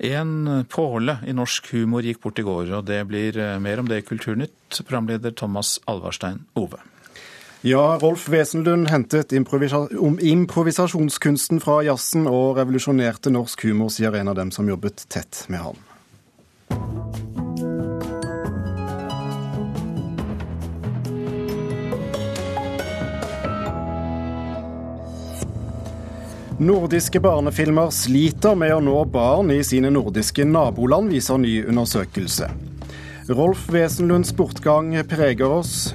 En påle i norsk humor gikk bort i går, og det blir mer om det i Kulturnytt, programleder Thomas Alvarstein Ove. Ja, Rolf Wesenlund hentet improvisasjonskunsten fra jazzen og revolusjonerte norsk humor, sier en av dem som jobbet tett med ham. Nordiske barnefilmer sliter med å nå barn i sine nordiske naboland, viser ny undersøkelse. Rolf Wesenlunds bortgang preger oss.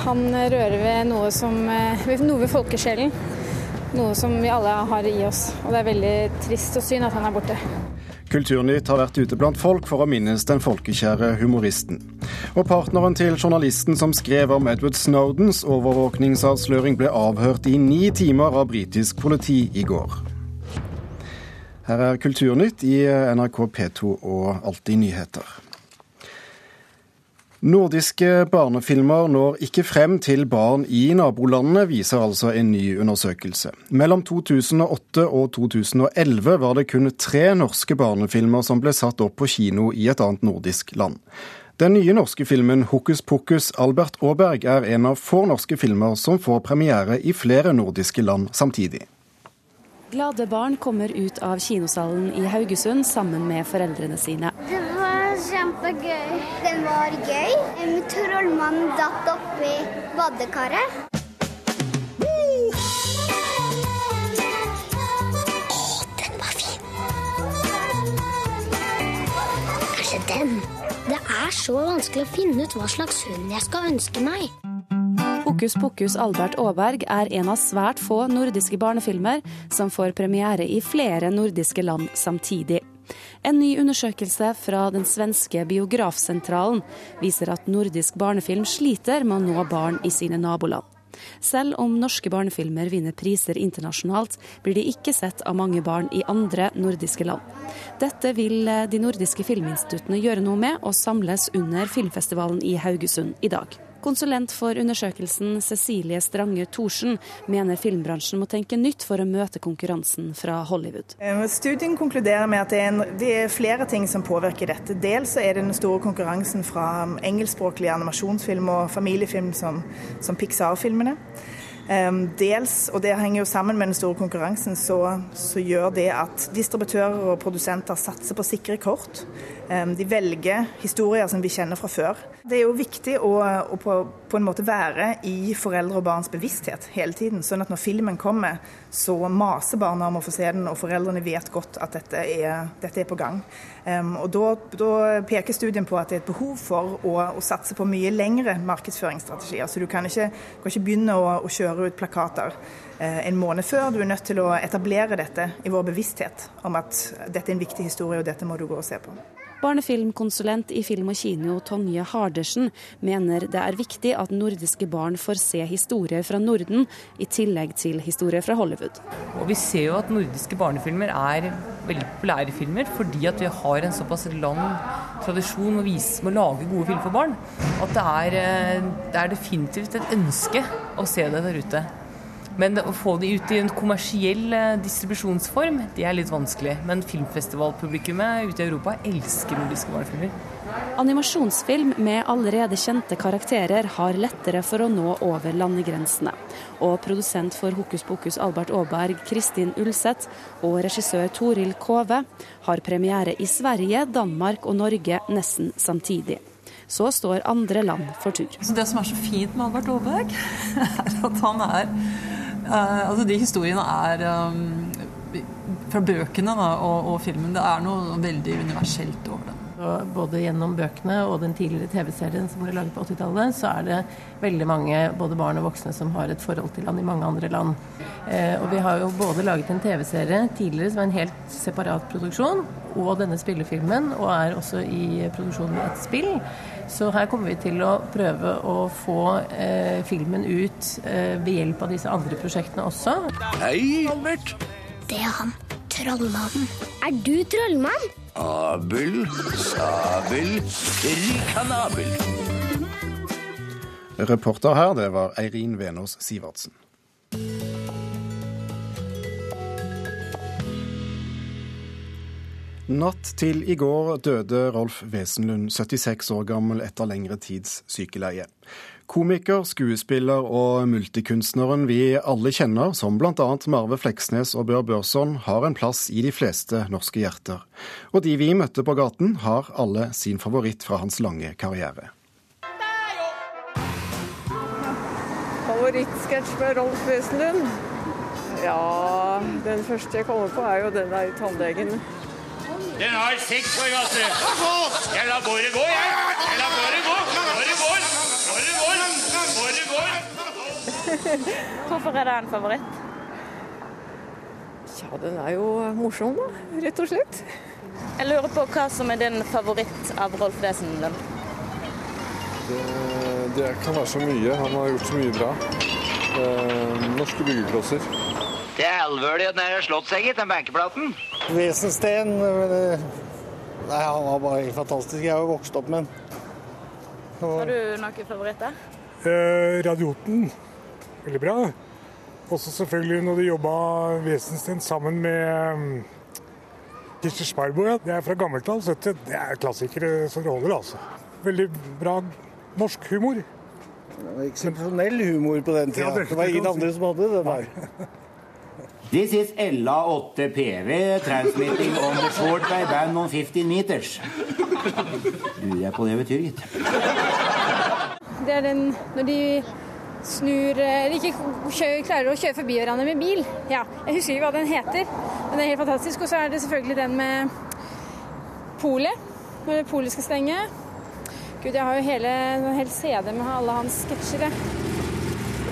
Han rører ved noe, som, eh, noe ved folkesjelen. Noe som vi alle har i oss. Og det er veldig trist og synd at han er borte. Kulturnytt har vært ute blant folk for å minnes den folkekjære humoristen. Og partneren til journalisten som skrev om Edward Snowdens overvåkningsavsløring, ble avhørt i ni timer av britisk politi i går. Her er Kulturnytt i NRK P2 og Alltid nyheter. Nordiske barnefilmer når ikke frem til barn i nabolandene, viser altså en ny undersøkelse. Mellom 2008 og 2011 var det kun tre norske barnefilmer som ble satt opp på kino i et annet nordisk land. Den nye norske filmen 'Hokus pokus Albert Aaberg' er en av få norske filmer som får premiere i flere nordiske land samtidig. Glade barn kommer ut av kinosalen i Haugesund sammen med foreldrene sine. Det var kjempegøy. Den var gøy. En trollmann datt oppi badekaret. Å, den var fin. Kanskje den. Det er så vanskelig å finne ut hva slags hund jeg skal ønske meg. Hokus pokus Albert Aaberg er en av svært få nordiske barnefilmer som får premiere i flere nordiske land samtidig. En ny undersøkelse fra den svenske Biografsentralen viser at nordisk barnefilm sliter med å nå barn i sine naboland. Selv om norske barnefilmer vinner priser internasjonalt, blir de ikke sett av mange barn i andre nordiske land. Dette vil de nordiske filminstituttene gjøre noe med, og samles under filmfestivalen i Haugesund i dag. Konsulent for undersøkelsen Cecilie Strange Thorsen mener filmbransjen må tenke nytt for å møte konkurransen fra Hollywood. Studien konkluderer med at det er, en, det er flere ting som påvirker dette. Dels er det den store konkurransen fra engelskspråklig animasjonsfilm og familiefilm som, som Pixar-filmene. Dels, og det henger jo sammen med den store konkurransen, så, så, gjør det at distributører og produsenter satser på sikre kort. De velger historier som vi kjenner fra før. Det er jo viktig å, å på, på, en måte være i foreldre og barns bevissthet hele tiden. Sånn at når filmen kommer, så maser barna om å få se den, og foreldrene vet godt at dette er, dette er på gang. Um, og da, da, peker studien på at det er et behov for å, å satse på mye lengre markedsføringsstrategier. Så du kan ikke, kan ikke begynne å, å, kjøre ut plakater uh, en måned før. Du er nødt til å etablere dette i vår bevissthet om at dette er en viktig historie, og dette må du gå og se på. Barnefilmkonsulent i Film og Kino Tonje Hardersen mener det er viktig at nordiske barn får se historier fra Norden, i tillegg til historier fra Hollywood. Og Vi ser jo at nordiske barnefilmer er veldig populære filmer, fordi at vi har en såpass lang tradisjon å, vise, med å lage gode filmer for barn. At det er, eh, det er definitivt et ønske å se det der ute. Men å få de ut i en kommersiell eh, distribusjonsform, det er litt vanskelig. Men filmfestivalpublikummet ute i Europa elsker nordiske barnefilmer. Animasjonsfilm med allerede kjente karakterer har lettere for å nå over landegrensene. Og produsent for Hokus pokus Albert Aaberg, Kristin Ulseth, og regissør Toril Kove har premiere i Sverige, Danmark og Norge nesten samtidig. Så står andre land for tur. Så det som er så fint med Albert Aaberg, er at han er altså De historiene er um, fra bøkene da, og, og, filmen. Det er noe veldig universelt over det. Både gjennom bøkene og den tidligere TV-serien som ble laget på 80-tallet, så er det veldig mange, både barn og voksne, som har et forhold til han i mange andre land. Eh, og vi har jo både laget en TV-serie tidligere som er en helt separat produksjon, og denne spillefilmen, og er også i produksjon med et spill. Så her kommer vi til å prøve å få eh, filmen ut eh, ved hjelp av disse andre prosjektene også. Hei, Albert. Det er han. Trollmannen. Er du trollmann? Abel, sabel, rikanabel. Reporter her, det var Eirin Venås Sivertsen. Natt til i går døde Rolf Wesenlund, 76 år gammel etter lengre tids sykeleie. Komiker, skuespiller og multikunstneren vi alle kjenner, som bl.a. Marve Fleksnes og Bør Børson, har en plass i de fleste norske hjerter. Og de vi møtte på gaten, har alle sin favoritt fra hans lange karriere. Favorittsketsj med Rolf Wesenlund? Ja, den første jeg kommer på er jo den der tannlegen. Den har seks Astrid. Jeg lar båret gå, jeg. Jeg lar båret gå. Båret går. Båret går. Båret går. Hvorfor er det en favoritt? Ja, den er jo morsom, da. Rett og slett. Jeg lurer på hva som er din favoritt av Rolf Wesenlund. Det, det kan være så mye. Han har gjort så mye bra. Eh, norske byggeklosser. Det er alvorlig at den har slått seg, gitt, den benkeplaten. Wesensten eh, Nei, han var bare helt fantastisk. Jeg har jo vokst opp med han. Har du noen favoritter? Eh, Radioten. Veldig bra. Også selvfølgelig når de jobba Wesensten sammen med Kirsti Sparbo. Ja. Det er fra gammelt av. Det er klassikere som det holder, altså. Veldig bra norsk humor. Eksepsjonell humor på den tida. Ja, det- det var ingen andre som hadde den der. This is Ella 8 PV transmitting on the short by band on 15 meters. Lurer jeg på det betyr, gitt. Det er den når de snur Eller ikke kjører, klarer å kjøre forbi hverandre med bil. Ja, Jeg husker ikke hva den heter, men det er helt fantastisk. Og så er det selvfølgelig den med polet. Når polet skal stenge. Gud, jeg har jo hele, en hel CD med alle hans sketsjer.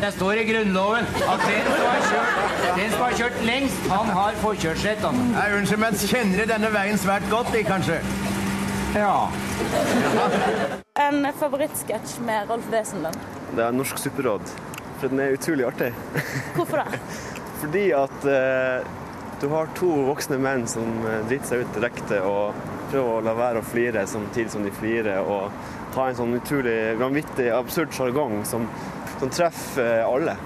Det står i Grunnloven at den som har kjørt, den som har kjørt lengst, han har forkjørsrett. Altså. Nei, Unnskyld, men kjenner denne veien svært godt, de, kanskje? Ja. En favorittsketsj med Rolf Wesenlund. Det er Norsk supperåd. For den er utrolig artig. Hvorfor det? Fordi at eh, du har to voksne menn som eh, driter seg ut direkte og prøver å la være å flire samtidig som de flirer, og ta en sånn utrolig vanvittig, absurd sjargong som, som treffer alle.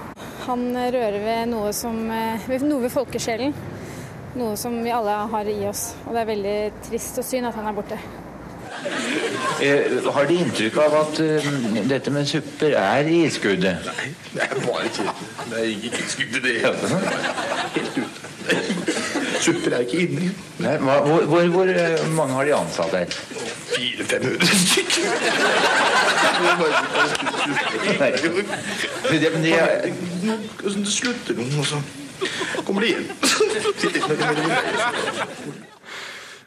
Han rører ved noe som eh, noe ved folkesjelen. Noe som vi alle har i oss. Og det er veldig trist og synd at han er borte. Eh, har de inntrykk av at uh, dette med supper er i skuddet? Nei, det er bare ikke Det er ikke i skuddet, det Helt ute. Supper er ikke inni. Nei, hva, hvor, hvor, hvor eh, mange har de ansatt her? 400-500 stykker. Er- Det slutter noen, og så kommer de igjen.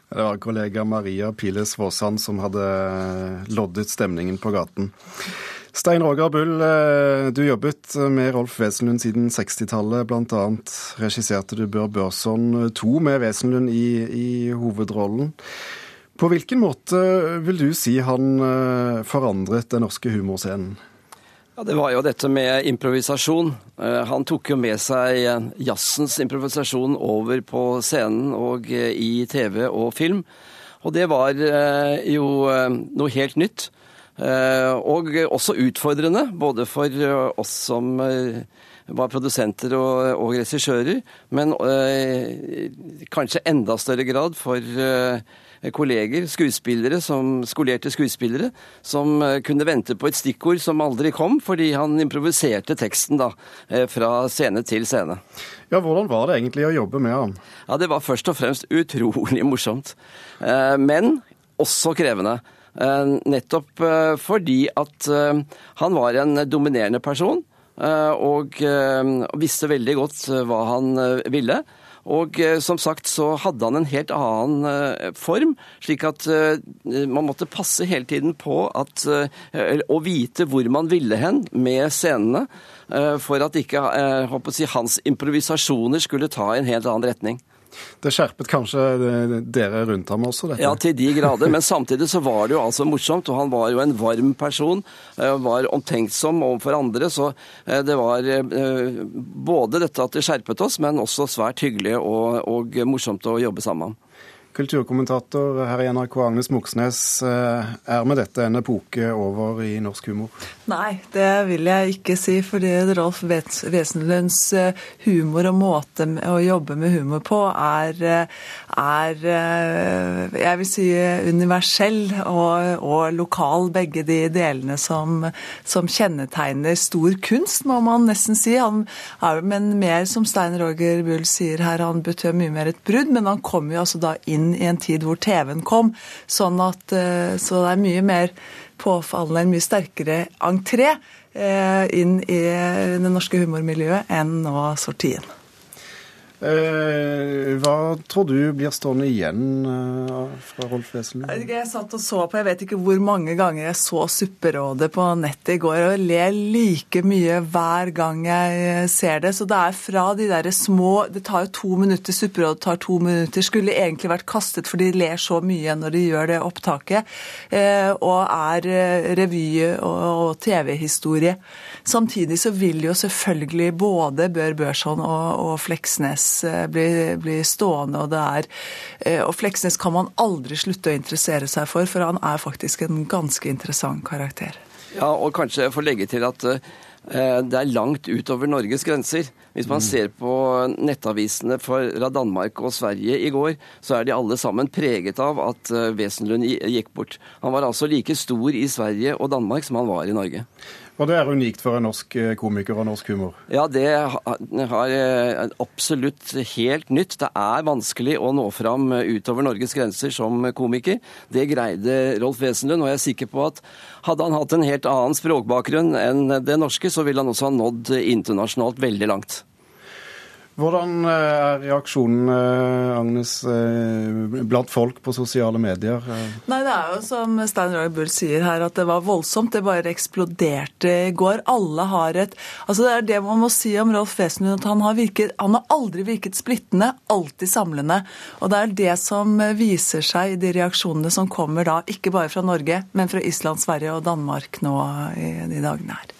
Det var kollega Maria Piles Våsand som hadde loddet stemningen på gaten. Stein Roger Bull, eh, du jobbet med Rolf Wesenlund siden 60-tallet. Blant annet regisserte du Bør Børson 2 med Wesenlund i, i hovedrollen. På hvilken måte vil du si han eh, forandret den norske humorscenen? Ja, Det var jo dette med improvisasjon. Eh, Han tok jo med seg eh, jazzens improvisasjon over på scenen og eh, i TV og film. Og det var eh, jo eh, noe helt nytt. Eh, Og også utfordrende, både for eh, oss som eh, var produsenter og, og regissører, men kanskje enda større grad for kolleger, skuespillere, som, skolerte skuespillere, som kunne vente på et stikkord som aldri kom, fordi han improviserte teksten da, fra scene til scene. Ja, Hvordan var det egentlig å jobbe med han? Ja, Det var først og fremst utrolig morsomt, men også krevende. Eh, Nettopp eh, fordi at eh, han var en dominerende person, og visste veldig godt hva han ville. Og som sagt så hadde han en helt annen form, slik at man måtte passe hele tiden på at, å vite hvor man ville hen med scenene, for at ikke si, hans improvisasjoner skulle ta en helt annen retning. Det skjerpet kanskje dere rundt ham også? dette? Ja, til de grader. Men samtidig så var det jo altså morsomt, og han var jo en varm person. eh, Var omtenksom overfor andre. Så eh, det var eh, både dette at det skjerpet oss, men også svært hyggelig og, og morsomt å jobbe sammen med ham. Kulturkommentator her i NRK, Agnes Moxnes. Eh, er med dette en epoke over i norsk humor? Nei, det vil jeg ikke si. Fordi Rolf Wesenlunds eh, humor og måte å jobbe med humor på er, eh, er jeg vil si universell og, og, lokal. Begge de delene som, som, kjennetegner stor kunst, må man nesten si. Han er, men mer som Stein Roger Bull sier her, han betød mye mer et brudd. Men han kom jo altså da inn i en tid hvor TV-en kom. Sånn at, eh, så det er mye mer påfallende, en mye sterkere entré eh, inn i det norske humormiljøet enn nå Sortien. Eh, hva tror du blir stående igjen eh, fra Rolf Wesenlund? Jeg satt og så på, jeg vet ikke hvor mange ganger jeg så Supperådet på nettet i går, og ler like mye hver gang jeg ser det. Så det er fra de derre små Det tar jo to minutter, Supperådet tar to minutter. Skulle egentlig vært kastet, for de ler så mye når de gjør det opptaket. Eh, og er revy og TV-historie. Samtidig så vil jo selvfølgelig både Bør Børson og Fleksnes blir, eh, blir stående. Og, det er, eh, og Fleksnes kan man aldri slutte å interessere seg for, for han er faktisk en ganske interessant karakter. Ja, og kanskje jeg får legge til at eh, det er langt utover Norges grenser. Hvis man mm. ser på nettavisene fra Danmark og Sverige i går, så er de alle sammen preget av at Wesenlund gikk bort. Han var altså like stor i Sverige og Danmark som han var i Norge. Og det er unikt for en norsk eh, komiker og norsk humor? Ja, det har eh, absolutt helt nytt. Det er vanskelig å nå fram utover Norges grenser som komiker. Det greide Rolf Wesenlund, og jeg er sikker på at hadde han hatt en helt annen språkbakgrunn enn det norske, så ville han også ha nådd internasjonalt veldig langt. Hvordan eh, er reaksjonen, eh, Agnes, eh, blant folk på sosiale medier? Nei, Det er jo som Stein Roy Bull sier her, at det var voldsomt. Det bare eksploderte i går. Alle har et Altså Det er det man må si om Rolf Wesenlund, at han har, virket, han har aldri virket splittende, alltid samlende. Og det er det som viser seg i de reaksjonene som kommer da, ikke bare fra Norge, men fra Island, Sverige og Danmark nå i de dagene her.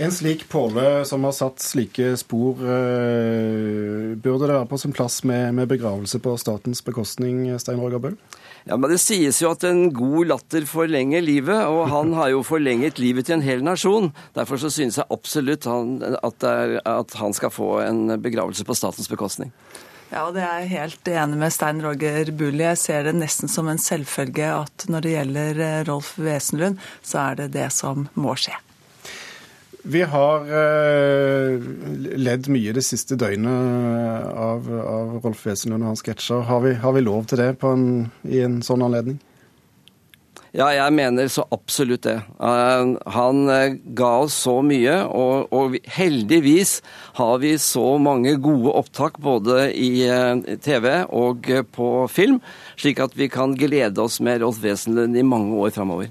En slik påle som har satt slike spor, eh, burde det være på sin plass med, med begravelse på statens bekostning, Stein Roger Bøll? Ja, men Det sies jo at en god latter forlenger livet, og han har jo forlenget livet til en hel nasjon. Derfor så synes jeg absolutt han, at, er, at han skal få en begravelse på statens bekostning. Ja, det er jeg helt enig med Stein Roger Bulli. Jeg ser det nesten som en selvfølge at når det gjelder eh, Rolf Wesenlund, så er det det som må skje. Vi har uh, ledd mye det siste døgnet av, av Rolf Wesenlund og hans sketsjer. Har, har, vi lov til det en, i en sånn anledning? Ja, jeg mener så absolutt det. Uh, han uh, ga oss så mye, og, og, heldigvis har vi så mange gode opptak både i uh, TV og på film, slik at vi kan glede oss med Rolf Wesenlund i mange år framover.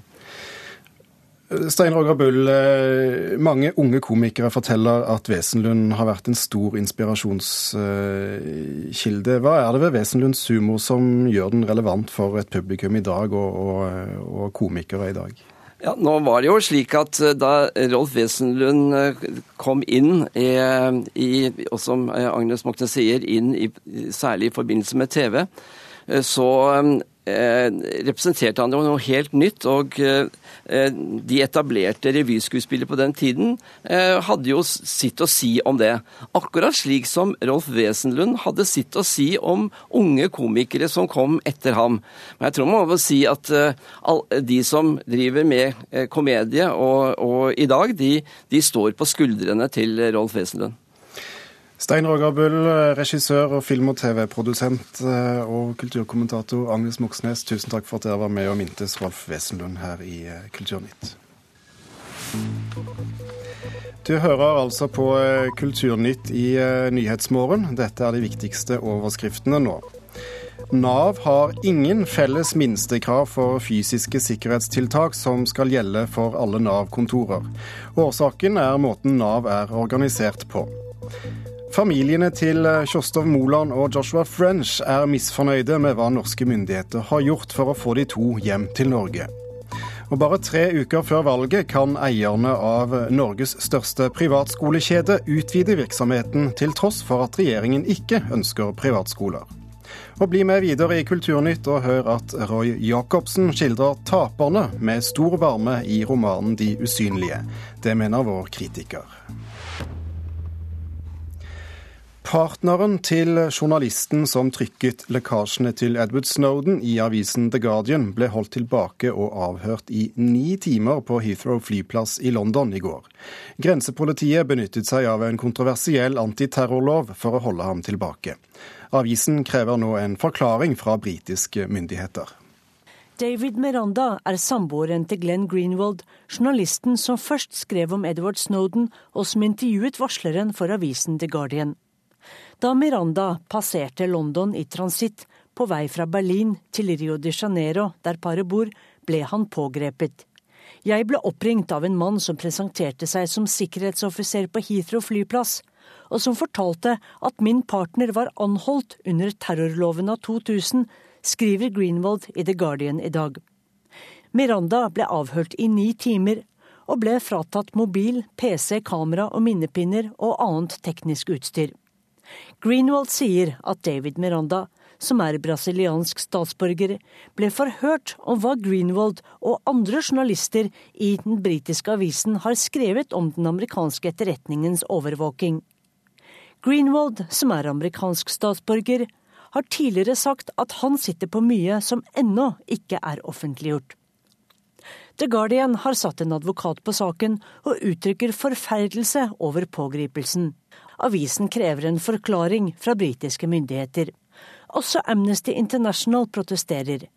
Stein Roger Bull, eh, mange unge komikere forteller at Wesenlund har vært en stor inspirasjonskilde. Hva er det ved Wesenlunds humor som gjør den relevant for et publikum i dag, og, og, og komikere i dag? Ja, nå var det jo slik at eh, da Rolf Wesenlund eh, kom inn, i, og som Agnes Moxne sier, inn i, særlig i forbindelse med TV, så representerte han jo noe helt nytt. Og eh, de etablerte revyskuespillere på den tiden eh, hadde jo sitt å si om det. Akkurat slik som Rolf Wesenlund hadde sitt å si om unge komikere som kom etter ham. Men jeg tror man må si at de som driver med komedie og, og i dag, de, de står på skuldrene til Rolf Wesenlund. Stein Roger Bull, regissør og film- og TV-produsent eh, og kulturkommentator Agnes Moxnes, tusen takk for at dere var med og mintes Rolf Wesenlund her i eh, Kulturnytt. Du hører altså på eh, Kulturnytt i Nyhetsmorgen. Dette er de viktigste overskriftene nå. Nav har ingen felles minstekrav for fysiske sikkerhetstiltak som skal gjelde for alle Nav-kontorer. Årsaken er måten Nav er organisert på. Familiene til eh, Kjostov Moland og Joshua French er misfornøyde med hva norske myndigheter har gjort for å få de to hjem til Norge. Og bare tre uker før valget kan eierne av Norges største privatskolekjede utvide virksomheten, til tross for at regjeringen ikke ønsker privatskoler. Og bli med videre i Kulturnytt og hør at Roy Jacobsen skildrer taperne med stor varme i romanen De usynlige. Det mener vår kritiker. Partneren til journalisten som trykket lekkasjene til Edward Snowden i avisen The Guardian, ble holdt tilbake og avhørt i ni timer på Heathrow flyplass i London i går. Grensepolitiet benyttet seg av en kontroversiell antiterrorlov for å holde ham tilbake. Avisen krever nå en forklaring fra britiske myndigheter. David Miranda er samboeren til Glenn Greenwald, journalisten som først skrev om Edward Snowden, og som intervjuet varsleren for avisen The Guardian. Da Miranda passerte London i transitt på vei fra Berlin til Rio de Janeiro, der paret bor, ble han pågrepet. Jeg ble oppringt av en mann som presenterte seg som sikkerhetsoffiser på Heathrow flyplass, og som fortalte at min partner var anholdt under terrorloven av 2000, skriver Greenwald i The Guardian i dag. Miranda ble avhørt i ni timer og ble fratatt mobil, PC, kamera og minnepinner og annet teknisk utstyr. Greenwald sier at David Miranda, som er brasiliansk statsborger, ble forhørt om hva Greenwald og andre journalister i den britiske avisen har skrevet om den amerikanske etterretningens overvåking. Greenwald, som er amerikansk statsborger, har tidligere sagt at han sitter på mye som ennå ikke er offentliggjort. The Guardian har satt en advokat på saken og uttrykker forferdelse over pågripelsen. Avisen krever en forklaring fra britiske myndigheter. Også Amnesty International protesterer.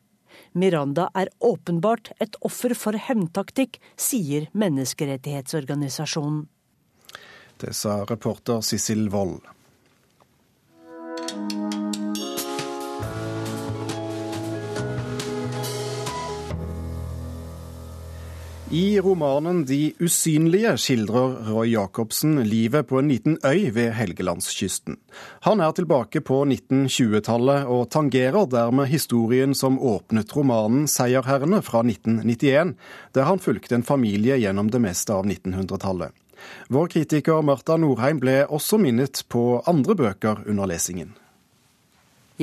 Miranda er åpenbart et offer for hevntaktikk, sier menneskerettighetsorganisasjonen. Det sa reporter Sissel Wold. I romanen De usynlige skildrer Roy Jacobsen livet på en liten øy ved Helgelandskysten. Han er tilbake på 1920-tallet og tangerer dermed historien som åpnet romanen 'Seierherrene' fra 1991, der han fulgte en familie gjennom det meste av 1900-tallet. Vår kritiker Marta Norheim ble også minnet på andre bøker under lesingen.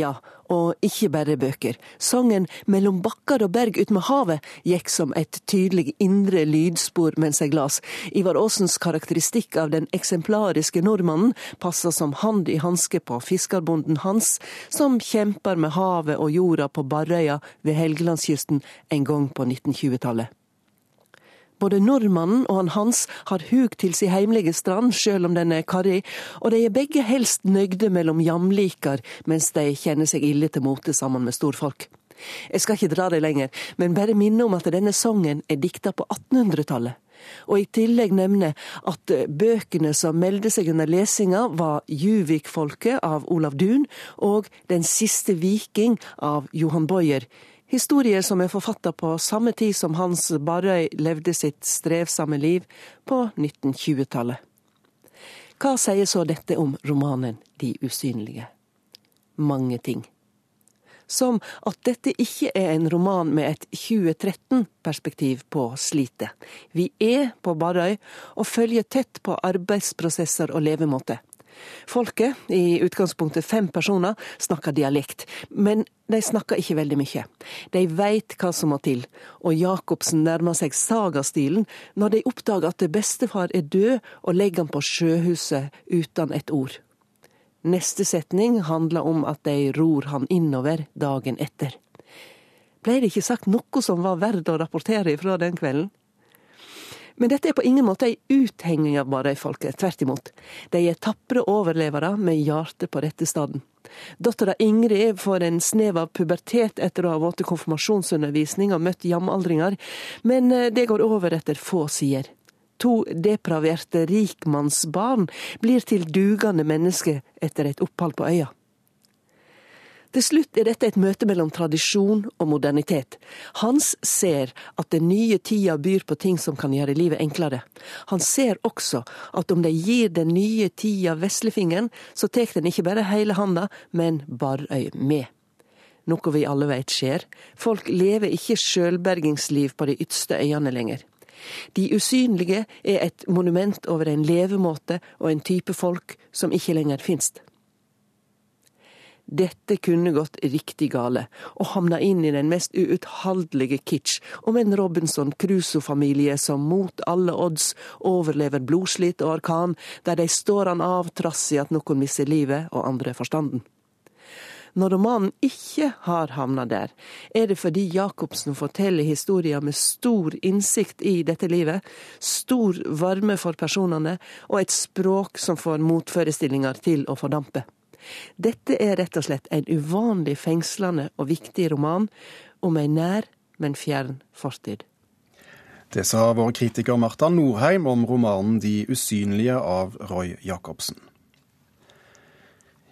Ja, og ikke bare bøker. Sangen 'Mellom bakkar og berg ut med havet' gikk som et tydelig indre lydspor mens jeg las. Ivar Aasens karakteristikk av den eksemplariske nordmannen passer som hand i hanske på fiskerbonden Hans, som kjemper med havet og jorda på Barrøya ved Helgelandskysten en gang på 1920-tallet. Både nordmannen og han Hans har hug til si heimlige strand, sjøl om den er karrig, og de er begge helst nøgde mellom jamlikar, mens de kjenner seg ille til mote sammen med storfolk. Jeg skal ikke dra det lenger, men bare minne om at denne sangen er dikta på 1800-tallet. Og i tillegg nevne at bøkene som meldte seg under lesinga, var Juvik-folket av Olav Duun og Den siste viking av Johan Boyer. Historier som er forfatta på samme tid som Hans Barrøy levde sitt strevsomme liv på 1920-tallet. Hva sier så dette om romanen De usynlige? Mange ting. Som at dette ikke er en roman med et 2013-perspektiv på slitet. Vi er på Barrøy og følger tett på arbeidsprosesser og levemåte. Folket, i utgangspunktet fem personer, snakker dialekt, men de snakker ikke veldig mye. De veit hva som må til, og Jacobsen nærmer seg sagastilen når de oppdager at bestefar er død og legger han på sjøhuset uten et ord. Neste setning handler om at de ror han innover dagen etter. Ble det ikke sagt noe som var verdt å rapportere ifra den kvelden? Men dette er på ingen måte ei uthenging av Barøy-folket, tvert imot. De er tapre overlevere med hjertet på rette staden. Dattera Ingrid får en snev av pubertet etter å ha vært konfirmasjonsundervisning og møtt jamaldringer, men eh, det går over etter få sider. To depraverte rikmannsbarn blir til dugende mennesker etter et opphold på øya. Til slutt er dette et møte mellom tradisjon og modernitet. Hans ser at den nye tida byr på ting som kan gjøre livet enklere. Han ser også at om de gir den nye tida veslefingeren, så tar den ikke bare hele handa, men Barøy med. Noe vi alle vet skjer. Folk lever ikke sjølbergingsliv på de ytste øyene lenger. De usynlige er et monument over en levemåte og en type folk som ikke lenger finnes. Dette kunne gått riktig gale, og havna inn i den mest uutholdelige kitsch om en Robinson Crusoe-familie som mot alle odds overlever blodslit og orkan, der de står han av trass i at noen mister livet og andre forstanden. Når romanen ikke har havna der, er det fordi Jacobsen forteller historier med stor innsikt i dette livet, stor varme for personene og et språk som får motforestillinger til å fordampe. Dette er rett og slett en uvanlig fengslende og viktig roman om ei nær, men fjern fortid. Det sa vår kritiker Marta Norheim om romanen De usynlige av Roy Jacobsen.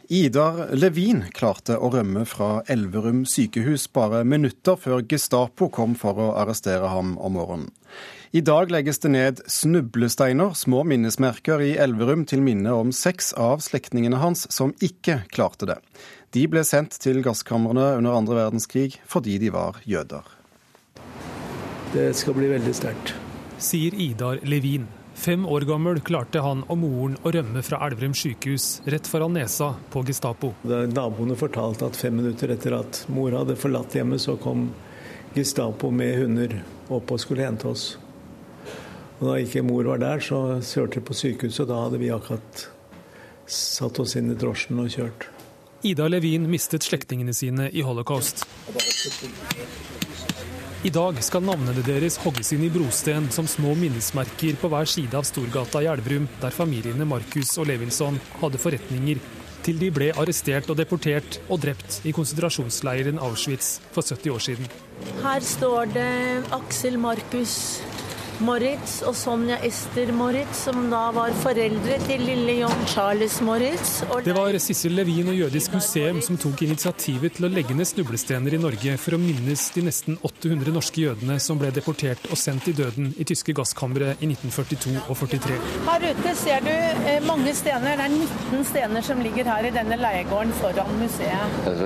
Idar Levin klarte å rømme fra Elverum sykehus bare minutter før Gestapo kom for å arrestere ham om morgenen. I dag legges det ned snublesteiner, små minnesmerker i Elverum til minne om seks av slektningene hans som ikke klarte det. De ble sendt til gasskamrene under andre verdenskrig fordi de var jøder. Det skal bli veldig sterkt. Sier Idar Levin. Fem år gammel klarte han og moren å rømme fra Elverum sykehus rett foran nesa på Gestapo. Da naboene fortalte at fem minutter etter at mor hadde forlatt hjemmet, så kom Gestapo med hunder opp og skulle hente oss. Og Da ikke mor var der, så kjørte vi på sykehuset, og da hadde vi akkurat satt oss inn i drosjen og kjørt. Ida Levin mistet slektningene sine i holocaust. I dag skal navnene deres hogges inn i brosten som små minnesmerker på hver side av Storgata i Elverum, der familiene Markus og Levinson hadde forretninger til de ble arrestert og deportert og drept i konsentrasjonsleiren Auschwitz for 70 år siden. Her står det Aksel Markus Moritz og Sonja Ester Moritz, som da var foreldre til lille John Charles Moritz. Det var Sissel Levin og Jødisk museum som tok initiativet til å legge ned snublestener i Norge for å minnes de nesten 800 norske jødene som ble deportert og sendt i døden i tyske gasskamre i 1942 og 43. Her ute ser du eh, mange stener. Det er 19 stener som ligger her i denne leiegården foran museet. Det er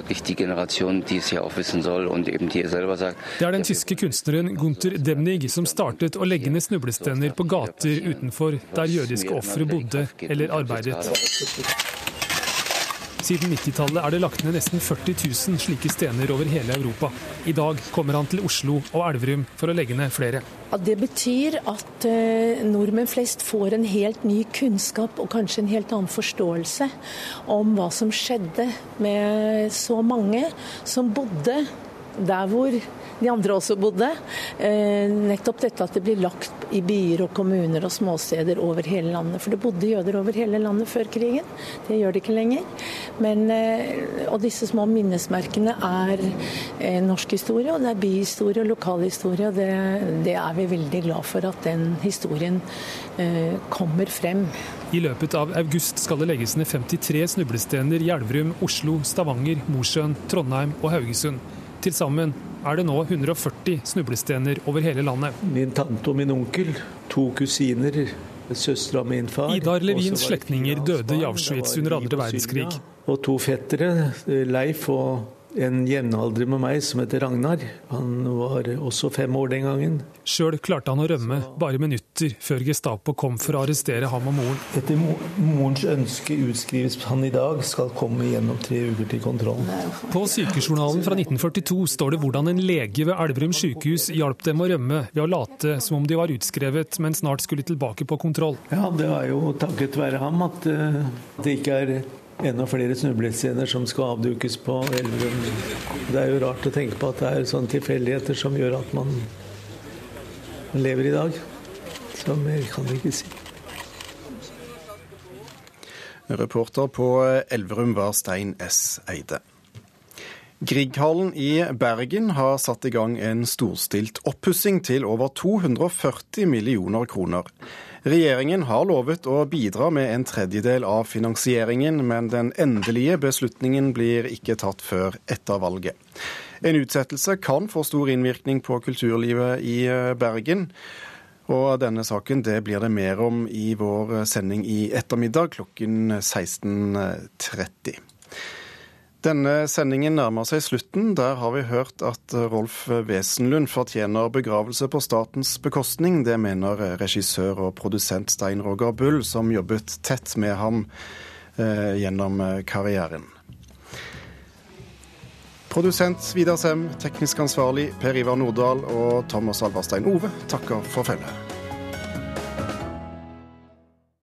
soll eben sagt. Det er den tyske kunstneren Gunther Demnig som startet å legge egne snublestener på gater utenfor der jødiske ofre bodde eller arbeidet. Siden 90-tallet er det lagt ned nesten 40 000 slike stener over hele Europa. I dag kommer han til Oslo og Elverum for å legge ned flere. Ja, det betyr at eh, nordmenn flest får en helt ny kunnskap og kanskje en helt annen forståelse om hva som skjedde med så mange som bodde der hvor de andre også bodde. Eh, nettopp dette at det blir lagt i byer og kommuner og småsteder over hele landet. For det bodde jøder over hele landet før krigen. Det gjør det ikke lenger. Men, eh, og disse små minnesmerkene er eh, norsk historie, og det er byhistorie og lokalhistorie. Og det, det er vi veldig glad for at den historien kommer frem. I løpet av august skal det legges ned 53 snublestener i Elverum, Oslo, Stavanger, Mosjøen, Trondheim og Haugesund. Til sammen er det nå 140 snublestener over hele landet. Min tante og min onkel, to kusiner, søstera min far Idar Levins slektninger døde i Auschwitz under andre verdenskrig. Og to fettere, Leif og en jevnaldrende med meg som heter Ragnar. Han var også fem år den gangen. Sjøl klarte han å rømme bare minutter før Gestapo kom for å arrestere ham og moren. Etter morens ønske utskrives han i dag, skal komme gjennom tre uker til kontroll. På sykejournalen fra 1942 står det hvordan en lege ved Elverum sykehus hjalp dem å rømme ved å late som om de var utskrevet, men snart skulle tilbake på kontroll. Ja, det var jo takket være ham at eh, det ikke er enda flere snublescener som skal avdukes på Elverum. Det er jo rart å tenke på at det er sånne tilfeldigheter som gjør at man lever i dag. Så mer kan vi ikke si. Reporter på Elverum var Stein S. Eide. Grieghallen i Bergen har satt i gang en storstilt oppussing til over 240 millioner kroner. Regjeringen har lovet å bidra med en tredjedel av finansieringen, men den endelige beslutningen blir ikke tatt før etter valget. En utsettelse kan få stor innvirkning på kulturlivet i eh, Bergen. Og denne saken det blir det mer om i vår sending i ettermiddag klokken 16.30. Denne sendingen nærmer seg slutten. Der har vi hørt at Rolf Wesenlund fortjener begravelse på statens bekostning. Det mener regissør og produsent Stein Roger Bull, som jobbet tett med ham eh, gjennom karrieren. Produsent Vidar Sem, teknisk ansvarlig Per Ivar Nordahl og Thomas Alverstein Ove takker for følget.